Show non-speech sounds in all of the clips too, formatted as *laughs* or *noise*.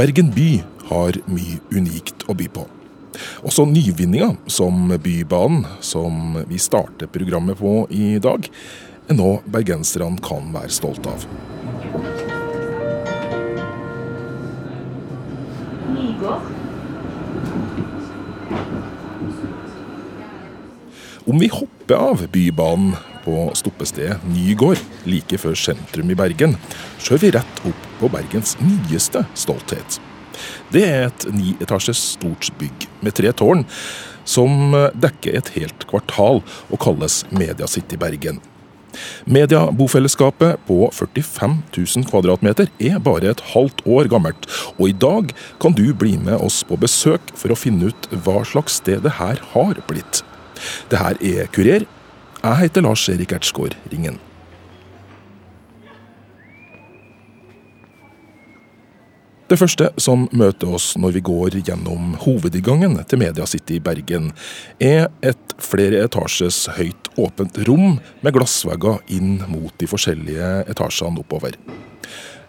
Bergen by har mye unikt å by på. Også nyvinninga som Bybanen, som vi starter programmet på i dag, er noe bergenserne kan være stolt av. Om vi hopper av Bybanen på stoppestedet Nygård like før sentrum i Bergen, kjører vi rett opp på Bergens nyeste stolthet. Det er et nieetasjes stort bygg med tre tårn, som dekker et helt kvartal og kalles Media City Bergen. Mediabofellesskapet på 45 000 kvadratmeter er bare et halvt år gammelt, og i dag kan du bli med oss på besøk for å finne ut hva slags sted det her har blitt. Det her er Kurer. Jeg heter Lars Erik Ertsgaard Ringen. Det første som møter oss når vi går gjennom hovedinngangen til Media City i Bergen, er et flere etasjes høyt åpent rom med glassvegger inn mot de forskjellige etasjene oppover.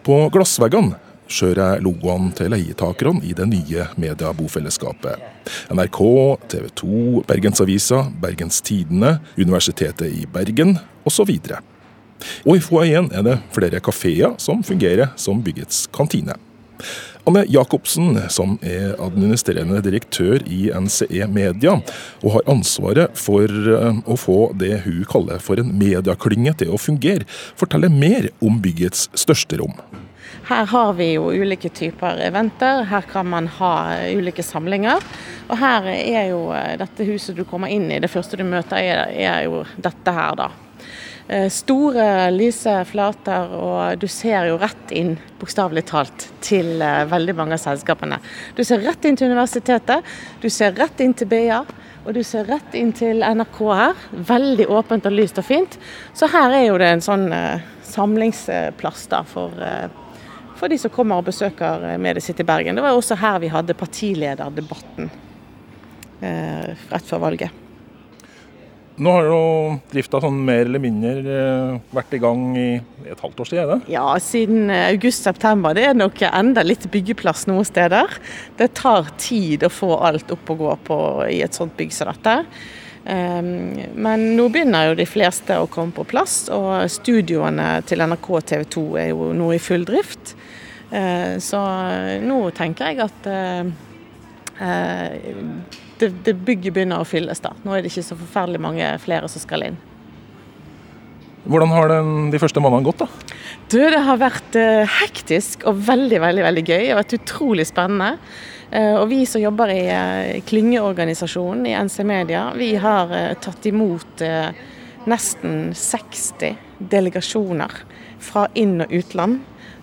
På glassveggene ser jeg logoene til leietakerne i det nye mediebofellesskapet. NRK, TV 2, Bergensavisa, Bergens Tidende, Universitetet i Bergen osv. Og i foajeen er det flere kafeer som fungerer som byggets kantine. Anne Jacobsen, som er administrerende direktør i NCE Media, og har ansvaret for eh, å få det hun kaller for en medieklynge til å fungere, forteller mer om byggets største rom. Her har vi jo ulike typer eventer, her kan man ha ulike samlinger. Og her er jo eh, dette huset du kommer inn i, det første du møter er, er jo dette her, da. Eh, store, lyse flater, og du ser jo rett inn, bokstavelig talt, til eh, veldig mange av selskapene. Du ser rett inn til universitetet, du ser rett inn til BA. Og du ser rett inn til NRK her. Veldig åpent og lyst og fint. Så her er jo det en sånn samlingsplass da for for de som kommer og besøker eh, Mediesitt i Bergen. Det var også her vi hadde partilederdebatten eh, rett før valget. Nå har jo drifta sånn mer eller mindre eh, vært i gang i et halvt års tid? er det? Ja, siden august-september. Det er nok enda litt byggeplass noen steder. Det tar tid å få alt opp og gå på i et sånt bygg som dette. Ehm, men nå begynner jo de fleste å komme på plass, og studioene til NRK TV 2 er jo nå i full drift. Eh, så nå tenker jeg at eh, eh, det, bygget begynner å fylles. da. Nå er det ikke så forferdelig mange flere som skal inn. Hvordan har den, de første månedene gått? da? Du, Det har vært eh, hektisk og veldig veldig, veldig gøy. Det har vært utrolig spennende. Eh, og Vi som jobber i eh, klyngeorganisasjonen i NC Media, vi har tatt imot nesten 60 delegasjoner fra inn- og utland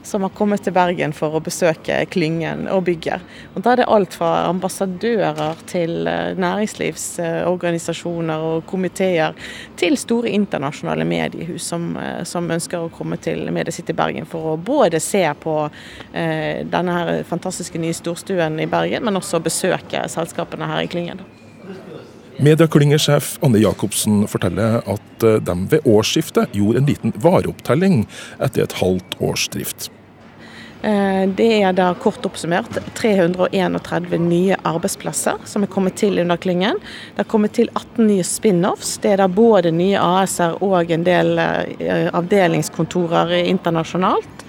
som har kommet til Bergen for å besøke klyngen og bygget. Og Da er det alt fra ambassadører til eh, næringslivsorganisasjoner og komiteer, til store internasjonale mediehus som, eh, som ønsker å komme til Mediecity Bergen for å både se på eh, denne her fantastiske nye storstuen i Bergen, men også besøke selskapene her i klyngen. Mediaklyngesjef Anne Jacobsen forteller at eh, de ved årsskiftet gjorde en liten vareopptelling etter et halvt års drift. Eh, det er da kort oppsummert 331 nye arbeidsplasser som er kommet til under klyngen. Det har kommet til 18 nye spin-offs. Det er da både nye AS-er og en del eh, avdelingskontorer internasjonalt.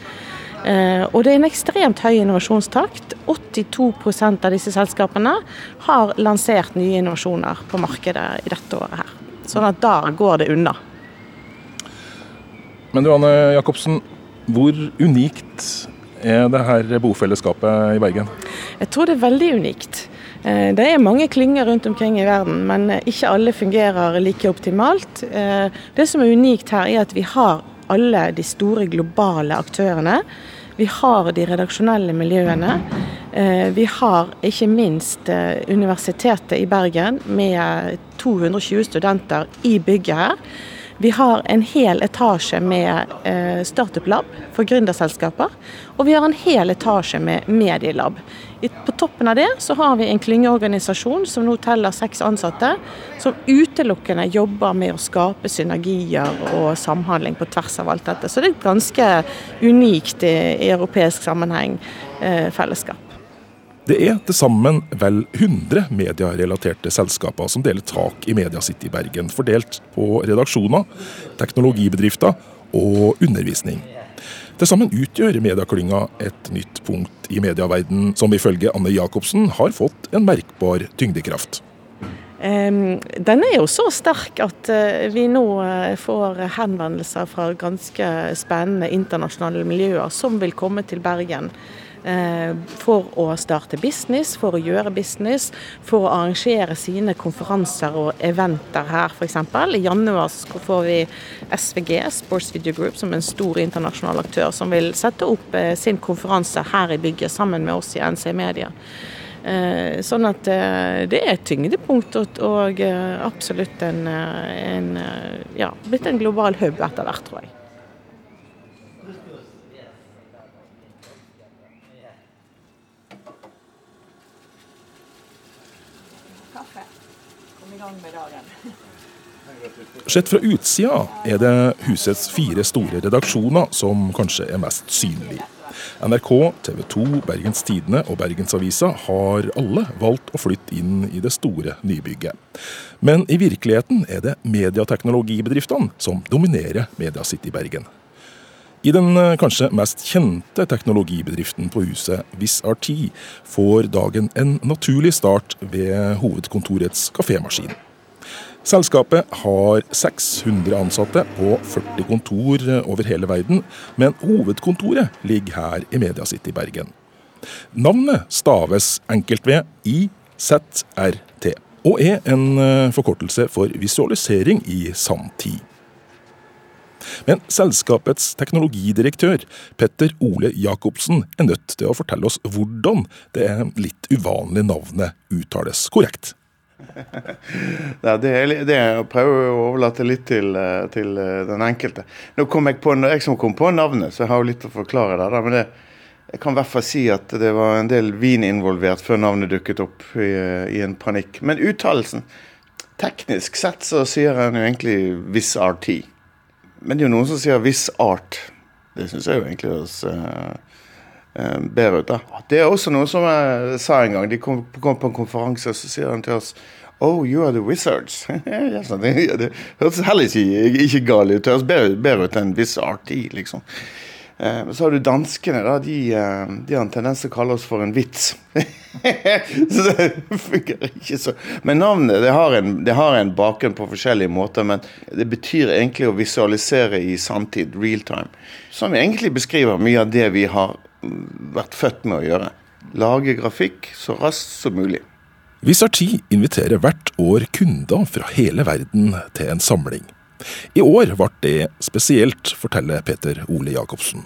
Eh, og det er en ekstremt høy innovasjonstakt. 82% av disse selskapene har lansert nye innovasjoner på markedet i dette året her. Sånn at da går det unna. Men du Anne Jacobsen, hvor unikt er det her bofellesskapet i Bergen? Jeg tror det er veldig unikt. Eh, det er mange klynger rundt omkring i verden, men ikke alle fungerer like optimalt. Eh, det som er unikt her, er at vi har alle de store globale aktørene. Vi har de redaksjonelle miljøene. Eh, vi har ikke minst eh, Universitetet i Bergen med 220 studenter i bygget her. Vi har en hel etasje med eh, startup-lab for gründerselskaper. Og vi har en hel etasje med medielab. På toppen av det så har vi en klyngeorganisasjon som nå teller seks ansatte, som utelukkende jobber med å skape synergier og samhandling på tvers av alt dette. Så det er et ganske unikt i europeisk sammenheng fellesskap. Det er til sammen vel 100 medierelaterte selskaper som deler tak i Media City Bergen, fordelt på redaksjoner, teknologibedrifter og undervisning. Til sammen utgjør medieklynga et nytt punkt i medieverden som ifølge Anne Jacobsen har fått en merkbar tyngdekraft. Den er jo så sterk at eh, vi nå eh, får henvendelser fra ganske spennende internasjonale miljøer som vil komme til Bergen. Eh, for å starte business, for å gjøre business, for å arrangere sine konferanser og eventer her f.eks. I januar får vi SVG, Sports Video Group, som er en stor internasjonal aktør, som vil sette opp sin konferanse her i bygget sammen med oss i NC Media. Eh, sånn at eh, det er et tyngdepunkt og, eh, absolutt en, en, ja, blitt en global hub etter hvert, tror jeg. Gang. Sett fra utsida er det husets fire store redaksjoner som kanskje er mest synlige. NRK, TV 2, Bergens Tidende og Bergensavisa har alle valgt å flytte inn i det store nybygget. Men i virkeligheten er det mediateknologibedriftene som dominerer Media City Bergen. I den eh, kanskje mest kjente teknologibedriften på huset, WizzRT, får dagen en naturlig start ved hovedkontorets kafémaskin. Selskapet har 600 ansatte på 40 kontor over hele verden, men hovedkontoret ligger her i Media City Bergen. Navnet staves enkelt ved IZRT, og er en eh, forkortelse for visualisering i sanntid. Men selskapets teknologidirektør Petter Ole Jacobsen er nødt til å fortelle oss hvordan det litt uvanlige navnet uttales korrekt. *laughs* Nei, det, er, det jeg prøver å overlate litt til, eh, til, eh, den enkelte. Nå kom jeg på, jeg som kom på navnet, så jeg har jo litt å forklare der. men det, jeg kan i hvert fall si at det var en del vin involvert før navnet dukket opp i, eh, i en panikk. Men uttalelsen Teknisk sett så sier han jo egentlig Viss RT. Men det er jo noen som sier Viss Art. Det syns jeg jo egentlig høres uh, uh, bedre ut. da. Det er også noe som jeg sa en gang. De kom, kom på en konferanse, og så sier han til oss Oh, you are the wizards. *laughs* det høres heller ikke, ikke galt ut. Det høres bedre, bedre ut enn i liksom. Eh, så har du danskene. da, De, eh, de har en tendens til å kalle oss for en vits. *laughs* så det fungerer ikke så. Men navnet det har, en, det har en bakgrunn på forskjellige måter. Men det betyr egentlig å visualisere i sanntid, real time. Som egentlig beskriver mye av det vi har vært født med å gjøre. Lage grafikk så raskt som mulig. Visarti inviterer hvert år kunder fra hele verden til en samling. I år ble det spesielt, forteller Peter Ole Jacobsen.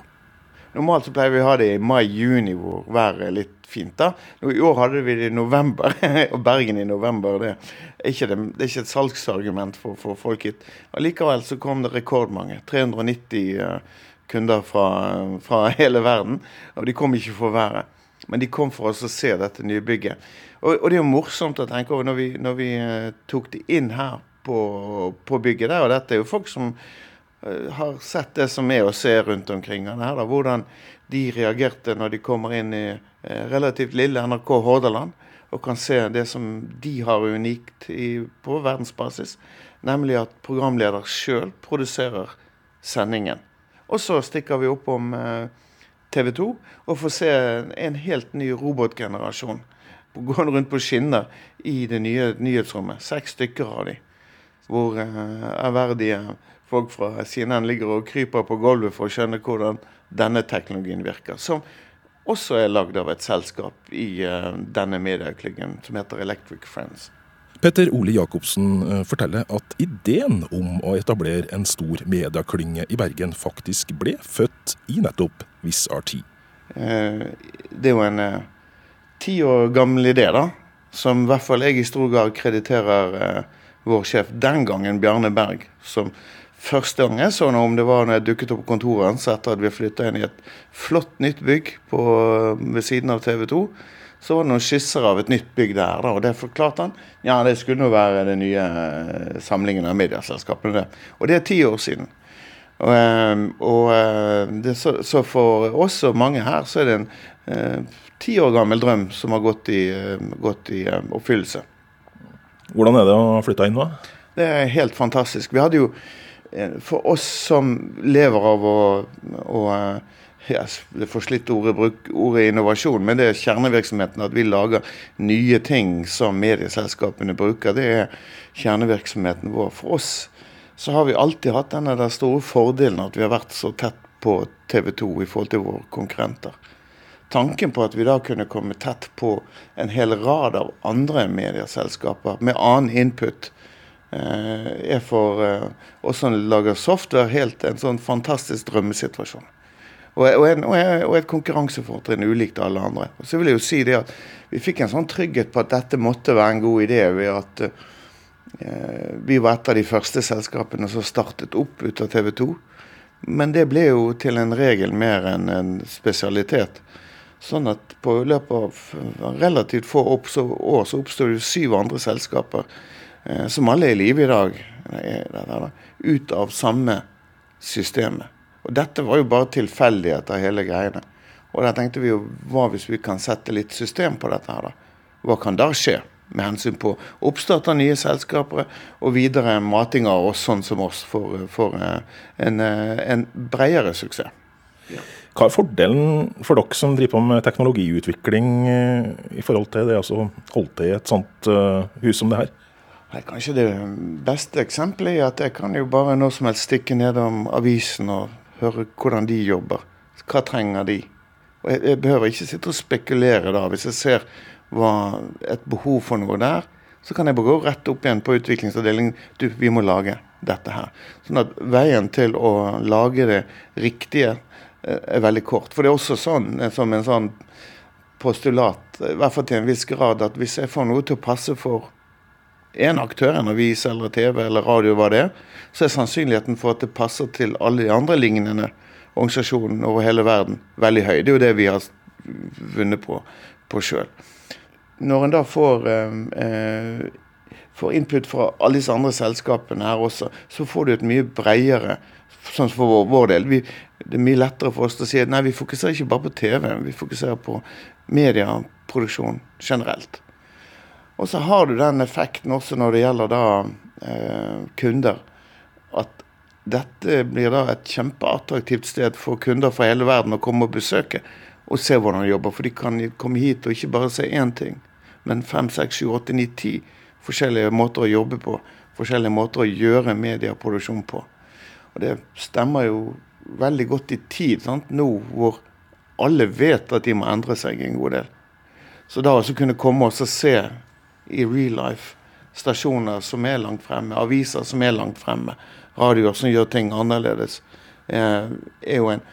Normalt så pleier vi å ha det i mai-juni hvor været er litt fint. da. I år hadde vi det i november, *laughs* og Bergen i november. Det er ikke, det, det er ikke et salgsargument for, for folk hit. Likevel så kom det rekordmange. 390 uh, eh, kunder fra, fra, *laughs* hele verden. Og de kom ikke for været, men de kom for oss å se dette nye bygget. Og, og, det er jo morsomt å tenke over når vi, når vi uh, tok det inn her på, på, bygget der. Og dette er jo folk som uh, har sett det som er å se rundt omkring. Her, da, hvordan de reagerte når de kommer inn i uh, relativt lille NRK Hordaland og kan se det som de har unikt i, på verdensbasis. Nemlig at programleder sjøl produserer sendingen. Og så stikker vi opp om TV 2 og får se en helt ny robotgenerasjon gående rundt på skinner i det nye nyhetsrommet. Seks stykker av de. Hvor uh, ærverdige folk fra CNN ligger og kryper på gulvet for å skjønne hvordan denne teknologien virker. Som også er lagd av et selskap i uh, denne medieklyngen som heter Electric Friends. Petter Ole Jacobsen eh, forteller at ideen om å etablere en stor medieklynge i Bergen faktisk ble født i nettopp Viss RT. det er jo en ti år gammel idé, da. Som i hvert fall jeg i stor grad krediterer eh, vår sjef den gangen, Bjarne Berg. Som første gang jeg så noe om det var når jeg dukket opp på kontoret hans etter at vi flytta inn i et flott nytt bygg på, ved siden av TV 2. Så var det noen skisser av et nytt bygg der, og det forklarte han. Ja, det skulle nå være den nye eh, samlingen av medieselskapene, det. Og det er ti år siden. Og, eh, og eh, det, så, så, for oss og mange her, så er det en ti år gammel drøm som har gått i, gått i oppfyllelse. Hvordan er det å flytte inn nå? Det er helt fantastisk. Vi hadde jo, For oss som lever av å, å yes, det forslitte ordet, bruk, ordet innovasjon, men det er kjernevirksomheten. At vi lager nye ting som medieselskapene bruker. Det er kjernevirksomheten vår. For oss så har vi alltid hatt denne store fordelen at vi har vært så tett på TV 2 i forhold til våre konkurrenter. Tanken på at vi da kunne komme tett på en hel rad av andre medieselskaper med annen input, eh, er for eh, oss som lager software, helt en sånn fantastisk drømmesituasjon. Og, en, og et konkurransefortrinn ulikt alle andre. Og så vil jeg jo si det at Vi fikk en sånn trygghet på at dette måtte være en god idé ved at eh, vi var et av de første selskapene som startet opp ut av TV 2. Men det ble jo til en regel mer enn en spesialitet. Sånn at på løpet av relativt få år så oppsto det syv andre selskaper, eh, som alle er i live i dag, ut av samme systemet. Og dette var jo bare tilfeldigheter, hele greiene. Og da tenkte vi jo hva hvis vi kan sette litt system på dette her, da? Hva kan da skje? Med hensyn på oppstart av nye selskaper og videre mating av oss sånn som oss for, for eh, en, eh, en bredere suksess. Ja. Hva er fordelen for dere som driver på med teknologiutvikling eh, i forhold til det å holde til i et sånt hus som det her? Kanskje det beste eksempelet er at jeg kan jo bare når som helst stikke nedom avisen og høre hvordan de jobber. Hva trenger de? Og jeg, jeg, behøver ikke sitte og spekulere da. Hvis jeg ser hva, et behov for noe der, så kan jeg bare gå rett opp igjen på utviklingsavdelingen. Du, vi må lage dette her. Sånn at veien til å lage det riktige eh, er veldig kort. For det er også sånn, eh, som en sånn postulat, i hvert fall til en viss grad, at hvis jeg får noe til å passe for én aktør, en avis eller TV eller radio, hva det er, så er sannsynligheten for at det passer til alle de andre lignende organisasjonene over hele verden, veldig høy. Det er jo det vi har vunnet på, på sjøl. Når en da får, eh, får input fra alle disse andre selskapene her også, så får du et mye bredere Sånn for vår, vår del. Vi, det er mye lettere for oss å si at nei, vi fokuserer ikke bare på TV, vi fokuserer på medieproduksjon generelt. Og så har du den effekten også når det gjelder da eh, kunder. At dette blir da et kjempeattraktivt sted for kunder fra hele verden å komme og besøke og se hvordan de jobber. For de kan komme hit og ikke bare se én ting, men fem, seks, sju, åtte, ni, ti forskjellige måter å jobbe på. Forskjellige måter å gjøre medieproduksjon på. Og det stemmer jo veldig godt i tid, sant? nå hvor alle vet at de må endre seg en god del. Så da å kunne komme og se i real life. Stasjoner som er langt fremme, aviser som er langt fremme, radioer som gjør ting annerledes. Eh, er jo en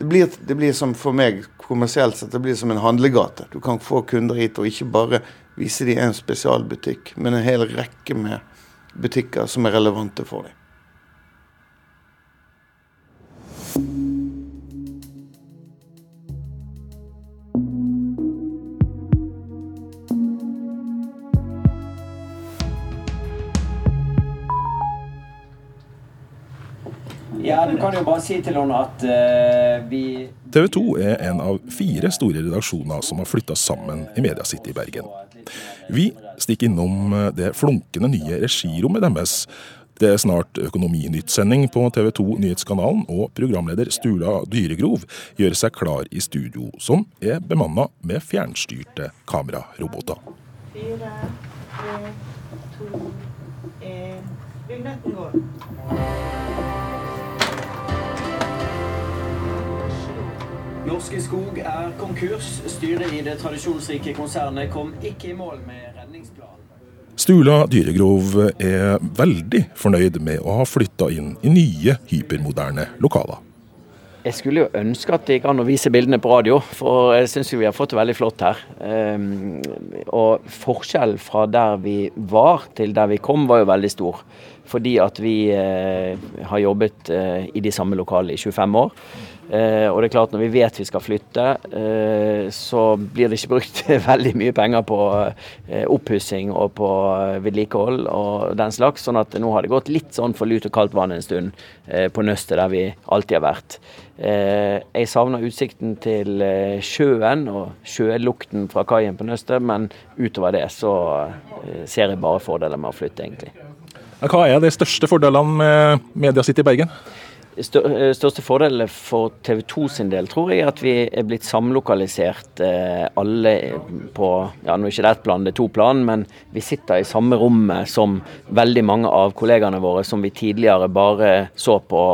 det blir, det blir, som for meg kommersielt sett, det blir som en handlegate. Du kan få kunder hit og ikke bare vise dem en spesialbutikk, men en hel rekke med butikker som er relevante for dem. Ja, du kan jo bare si til henne at uh, vi TV 2 er en av fire store redaksjoner som har flytta sammen i Media City i Bergen. Vi stikker innom eh, det flunkende nye regirommet deres. Det er snart Økonominytt-sending på TV 2 Nyhetskanalen, og programleder Stula Dyregrov gjør seg klar i studio, som er bemanna med fjernstyrte kameraroboter. Fire, tre, to, en. Vignetten går. Norske Skog er konkurs. Styret i det tradisjonsrike konsernet kom ikke i mål med redningsplanen. Stula Dyregrov er veldig fornøyd med å ha flytta inn i nye, hypermoderne lokaler. Jeg skulle jo ønske at det gikk an å vise bildene på radio, for jeg syns vi har fått det veldig flott her. Um, og forskjell fra der vi var til der vi kom, var jo veldig stor. Fordi at vi uh, har jobbet uh, i de samme lokalene i 25 år. Eh, og det er klart Når vi vet vi skal flytte, eh, så blir det ikke brukt *laughs* veldig mye penger på eh, oppussing og på eh, vedlikehold og den slags. sånn at nå har det gått litt sånn for lut og kaldt vann en stund på Nøstet, der vi alltid har vært. Jeg savner utsikten til sjøen og sjølukten fra kaien på Nøstet, men utover det så ser jeg bare fordeler med å flytte, egentlig. Hva er de største fordelene med Media City Bergen? Eh, største fordelen for TV 2 sin del tror jeg er at vi er blitt samlokalisert eh, alle på ja nå er ikke det ett plan, det er to plan, men vi sitter i samme rommet som veldig mange av kollegaene våre som vi tidligere bare så på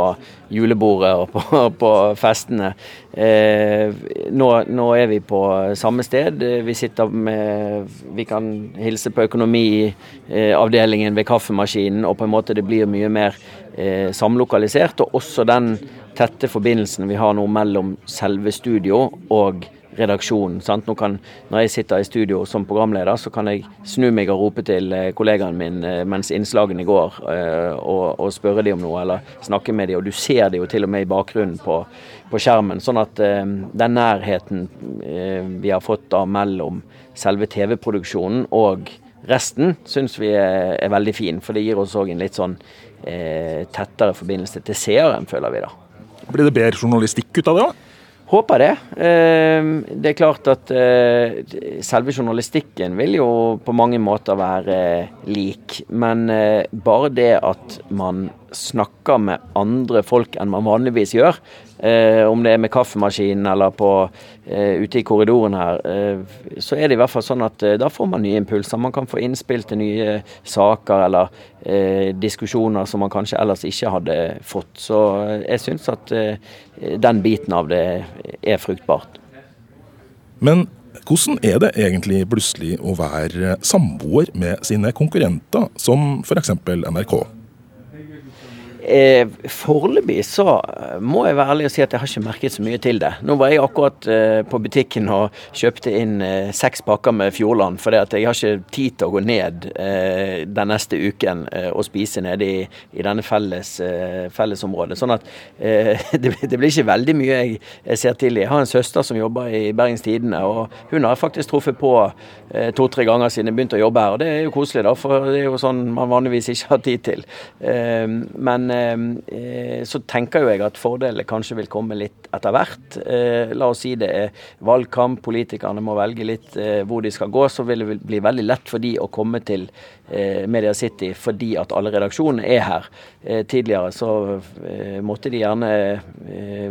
julebordet og på, *laughs* på festene. Eh, nå, nå, er vi på samme sted. Vi sitter med Vi kan hilse på økonomiavdelingen ved kaffemaskinen, og på en måte det blir mye mer eh, samlokalisert. Og også den tette forbindelsen vi har nå mellom selve studio og redaksjonen. Sant? Nå kan, når jeg sitter i studio som programleder, så kan jeg snu meg og rope til eh, kollegaen min eh, mens innslagene går, og, og spørre dem om noe, eller snakke med dem. Og du ser det jo til og med i bakgrunnen på, på skjermen. Sånn at den nærheten vi har fått da mellom selve TV-produksjonen og resten, syns vi er, er, veldig fin. For det gir oss òg en litt sånn tettere forbindelse til seeren, føler vi da. Blir det bedre journalistikk ut av det? da? Håper det. Ehm, det er klart at eh, selve journalistikken vil jo på mange måter være lik. Men eh, bare det at man snakker med andre folk enn man vanligvis gjør, Eh, om det er med kaffemaskinen eller på, eh, ute i korridoren her, eh, så er det i hvert fall sånn at eh, da får man nye impulser. Man kan få innspill til nye saker eller eh, diskusjoner som man kanskje ellers ikke hadde fått. Så eh, jeg syns at den biten av det er fruktbart. Men hvordan er det egentlig plutselig å være samboer med sine konkurrenter, som f.eks. NRK? Eh, Foreløpig så eh, må jeg være ærlig og si at jeg har ikke merket så mye til det. Nå var jeg akkurat eh, på butikken og kjøpte inn eh, seks pakker med Fjordland, for jeg har ikke tid til å gå ned eh, den neste uken eh, og spise nede i, i denne felles, fellesområdet. Sånn at *laughs* det, det, blir ikke veldig mye jeg, jeg, ser til. Jeg har en søster som jobber i Bergens Tidende, og hun har faktisk truffet på to-tre ganger siden jeg begynte å jobbe her. Og det er jo koselig, da, for det er jo sånn man vanligvis ikke har tid til. men Eh, så tenker jo jeg at fordelene kanskje vil komme litt etter hvert. Eh, la oss si det er valgkamp, politikerne må velge litt eh, hvor de skal gå. Så vil det bli veldig lett for de å komme til Media City fordi at alle redaksjonene er her. Tidligere så måtte de gjerne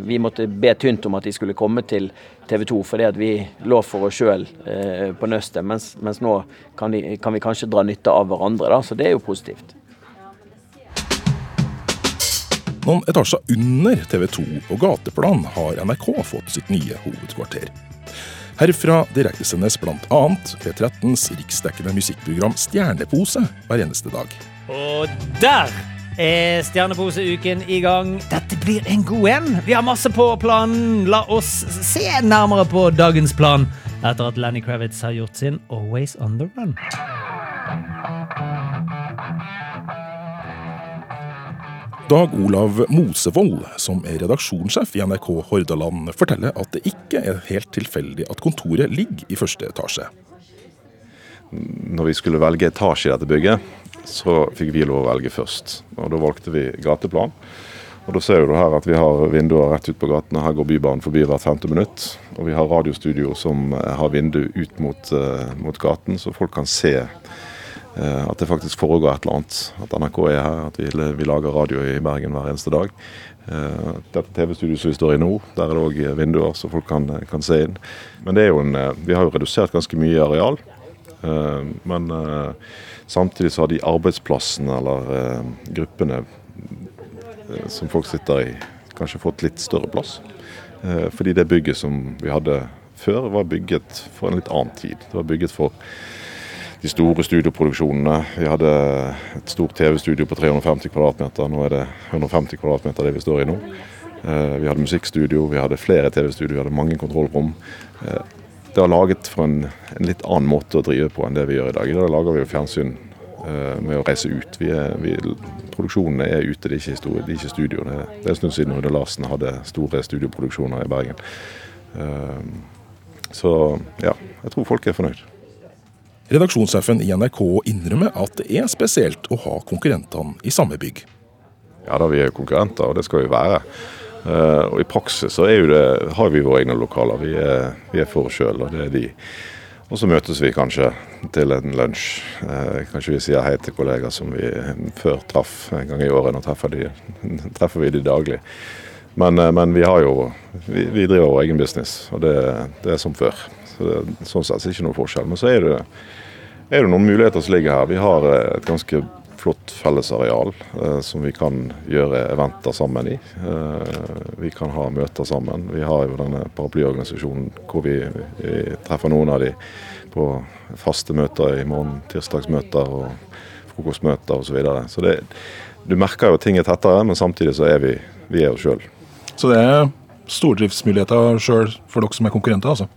Vi måtte be tynt om at de skulle komme til TV 2 fordi at vi lå for oss sjøl på nøstet, mens, mens nå kan, de, kan vi kanskje dra nytte av hverandre. da, Så det er jo positivt. Noen etasjer under TV 2 på gateplan har NRK fått sitt nye hovedkvarter. Herfra direktesendes bl.a. P13s riksdekkende musikkprogram Stjernepose hver eneste dag. Og der er Stjernepose-uken i gang. Dette blir en god en. Vi har masse på planen. La oss se nærmere på dagens plan etter at Lenny Kravitz har gjort sin Always On The Run. Dag Olav Mosevold, som er redaksjonssjef i NRK Hordaland, forteller at det ikke er helt tilfeldig at kontoret ligger i første etasje. Når vi skulle velge etasje i dette bygget, så fikk vi lov å velge først. Og Da valgte vi gateplan. Og Da ser du her at vi har vinduer rett ut på gatene. Her går Bybanen forbi hvert femte minutt. Og vi har radiostudio som har vindu ut mot, uh, mot gaten, så folk kan se Eh, at det faktisk foregår et eller annet. At NRK er her, at vi, vi lager radio i Bergen hver eneste dag. Eh, dette TV-studioet som vi står i nå, der er det òg vinduer så folk kan, kan, se inn. Men det er jo en, eh, vi har jo redusert ganske mye areal. Men samtidig så har de arbeidsplassene eller gruppene som folk sitter i, kanskje fått litt større plass. Fordi det bygget som vi hadde før, var bygget for en litt annen tid. Det var bygget for de store studioproduksjonene. Vi hadde et stort TV-studio på 350 kvadratmeter. Nå er det 150 kvadratmeter det vi står i nå. Eh, vi hadde musikkstudio, vi hadde flere TV-studio, vi hadde mange kontrollrom. Eh, det var laget for en, en, litt annen måte å drive på enn det vi gjør i dag. I dag lager vi jo fjernsyn eh, med å reise ut. Vi er, vi, produksjonene er ute, det er ikke, historie, det er ikke studio. Det er en stund siden Rune Larsen hadde store studioproduksjoner i Bergen. Så ja, jeg tror folk er fornøyd. Redaksjonssjefen i NRK innrømmer at det er spesielt å ha konkurrentene i samme bygg. Ja da, vi er konkurrenter, og det skal vi være. Uh, og i praksis så det, har vi våre egne lokaler. Vi er, vi er for oss sjøl, og det er de. Og så møtes vi kanskje til en lunsj. Uh, kanskje vi sier hei til kollegaer som vi før traff en gang i året. Nå treffer, de, *laughs* treffer vi de daglig. Men, uh, men, vi jo vi, vi driver vår egen business, og det, det er som før. Så det, sånn sett er det ikke noe forskjell. Men så er det, er det noen muligheter som ligger her. Vi har et ganske flott fellesareal eh, som vi kan gjøre eventer sammen i. Eh, vi kan ha møter sammen. Vi har jo denne paraplyorganisasjonen hvor vi, vi treffer noen av de på faste møter i morgen, tirsdagsmøter og frokostmøter osv. Så, videre. så du merker jo at ting er tettere, men samtidig så er vi, vi er oss sjøl. Så det er stordriftsmuligheter sjøl for dere som er konkurrenter, altså?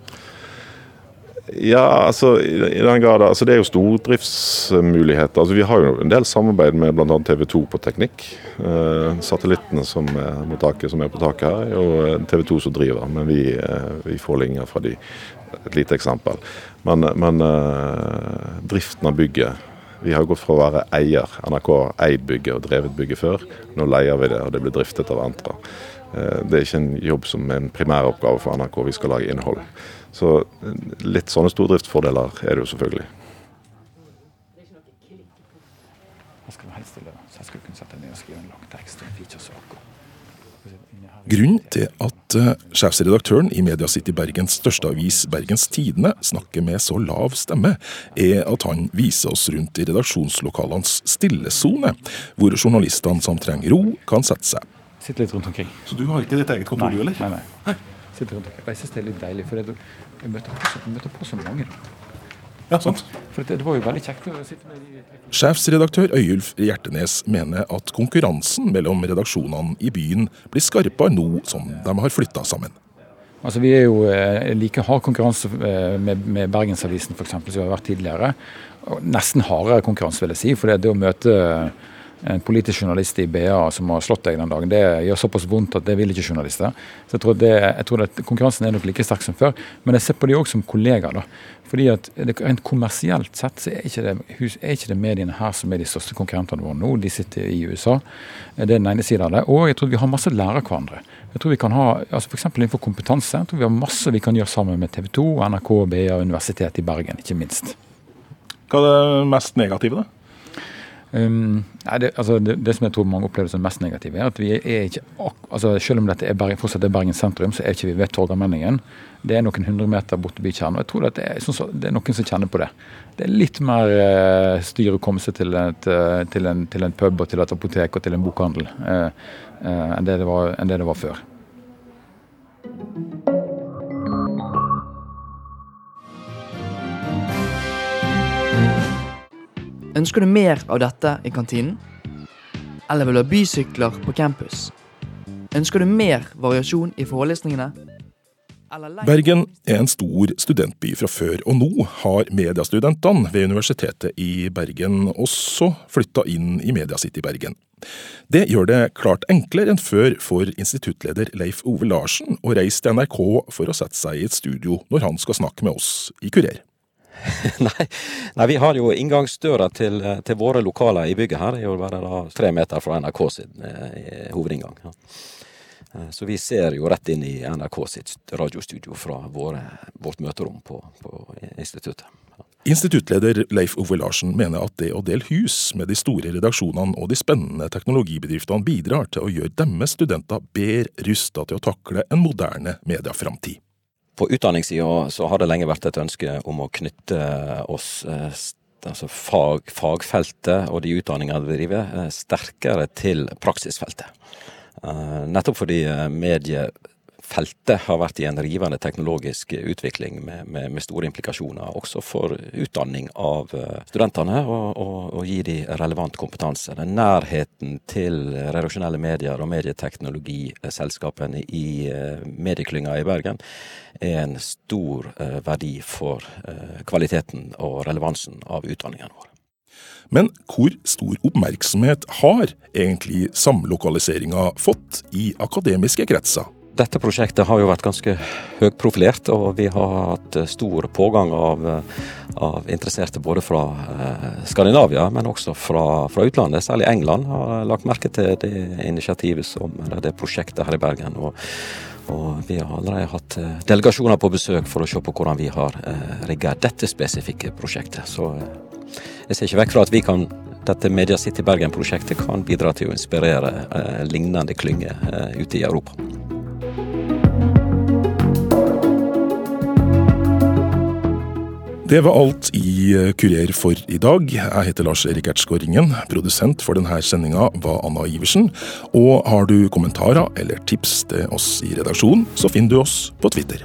Ja, altså i den grad, altså Det er jo stordriftsmuligheter. Altså Vi har jo en del samarbeid med bl.a. TV 2 på teknikk. Eh, satellittene som er, taket, som er på taket her, er jo TV 2 som driver, men vi, eh, vi får linjer fra de. Et lite eksempel. Men, men eh, driften av bygget Vi har gått fra å være eier. NRK eid bygget og drevet bygget før. Nå leier vi det, og det blir driftet av Entra. Eh, det er ikke en jobb som er en primæroppgave for NRK. Vi skal lage innhold. Så litt sånne stordriftsfordeler er det jo selvfølgelig. Grunnen til at uh, sjefsredaktøren i Media City Bergens største avis, Bergens Tidende, snakker med så lav stemme, er at han viser oss rundt i redaksjonslokalenes stillesone, hvor journalistene som trenger ro, kan sette seg. Sitter litt rundt omkring. Så du har ikke ditt eget kontor, du, eller? Nei, nei. nei sitter rundt Jeg syns det er litt deilig, for jeg møter på så, møter på så mange. Ja, sant. For det, det, var jo veldig kjekt å sitte med de Sjefsredaktør Øyulf Hjertenes mener at konkurransen mellom redaksjonene i byen blir skarpere nå som de har flytta sammen. Altså Vi er jo eh, like hard konkurranse eh, med, med Bergensavisen f.eks. som vi har vært tidligere. Og nesten hardere konkurranse, vil jeg si. For det, det å møte en politisk journalist i BA som har slått deg den dagen, det gjør såpass vondt at det vil ikke journalister. Så jeg tror, det, jeg tror at Konkurransen er nok like sterk som før, men jeg ser på de òg som kollegaer. da. Fordi at Rent kommersielt sett så er ikke, det, er ikke det mediene her som er de største konkurrentene våre nå. De sitter i USA. Det er den ene siden av det. Og jeg tror vi har masse å lære hverandre. Jeg tror vi kan ha, altså F.eks. innenfor kompetanse. Jeg tror vi har masse vi kan gjøre sammen med TV 2, NRK, BA, Universitetet i Bergen, ikke minst. Hva er det mest negative, da? Um, nei, det, altså det, det, som jeg tror mange opplever som mest negative, er at vi er ikke altså Selv om dette er Bergen, fortsatt er Bergen sentrum, så er ikke vi ved Torgallmenningen. Det er noen hundre meter borte bykjernen. Og jeg tror det er, så, det er, noen som kjenner på det. Det er litt mer uh, styr å komme seg til, et, uh, til, en, til, en, pub og til et apotek og til en bokhandel uh, enn, det var, enn det det var før. Ønsker du mer av dette i kantinen? Eller vil du ha bysykler på campus? Ønsker du mer variasjon i forelesningene? Bergen er en stor studentby fra før, og nå har mediestudentene ved Universitetet i Bergen også flytta inn i Media City Bergen. Det gjør det klart enklere enn før for instituttleder Leif Ove Larsen å reise til NRK for å sette seg i et studio når han skal snakke med oss i Kurer. *laughs* nei, nei, vi har jo inngangsdøra til, til, våre lokaler i bygget her. Det er jo bare da tre meter fra NRK sin eh, hovedinngang. Ja. Eh, så vi ser jo rett inn i NRK sitt radiostudio fra våre, vårt møterom på, på instituttet. Instituttleder Leif Ove Larsen mener at det å dele hus med de store redaksjonene og de spennende teknologibedriftene bidrar til å gjøre deres studenter bedre rusta til å takle en moderne medieframtid. På utdanningssida så har det lenge vært et ønske om å knytte oss eh, altså fag, fagfeltet og de utdanningene vi driver, eh, sterkere til praksisfeltet. Eh, nettopp fordi medie feltet har vært i en rivende teknologisk utvikling med, med, med store implikasjoner også for utdanning av eh, studentene, og, og, og gi de relevant kompetanse. Den nærheten til redaksjonelle medier og medieteknologiselskapene i eh, medieklynga i Bergen er en stor eh, verdi for kvaliteten og relevansen av utdanningen vår. Men hvor stor oppmerksomhet har egentlig samlokaliseringa fått i akademiske kretser? Dette prosjektet har jo vært ganske høyprofilert, og vi har hatt stor pågang av, av interesserte både fra eh, Skandinavia, men også fra, fra, utlandet. Særlig England har lagt merke til det initiativet som, det prosjektet her i Bergen. Og, og vi har allerede hatt eh, delegasjoner på besøk for å se på hvordan vi har eh, rigga dette spesifikke prosjektet. Så jeg ser ikke vekk fra at vi kan dette Media City Bergen-prosjektet kan bidra til å inspirere eh, lignende klynger eh, ute i Europa. Det var alt i eh, Kurer for i dag. Jeg heter Lars Erik Ertsgaard Ringen. Produsent for denne sendinga var Anna Iversen. Og har du kommentarer eller tips til oss i redaksjonen, så finner du oss på Twitter.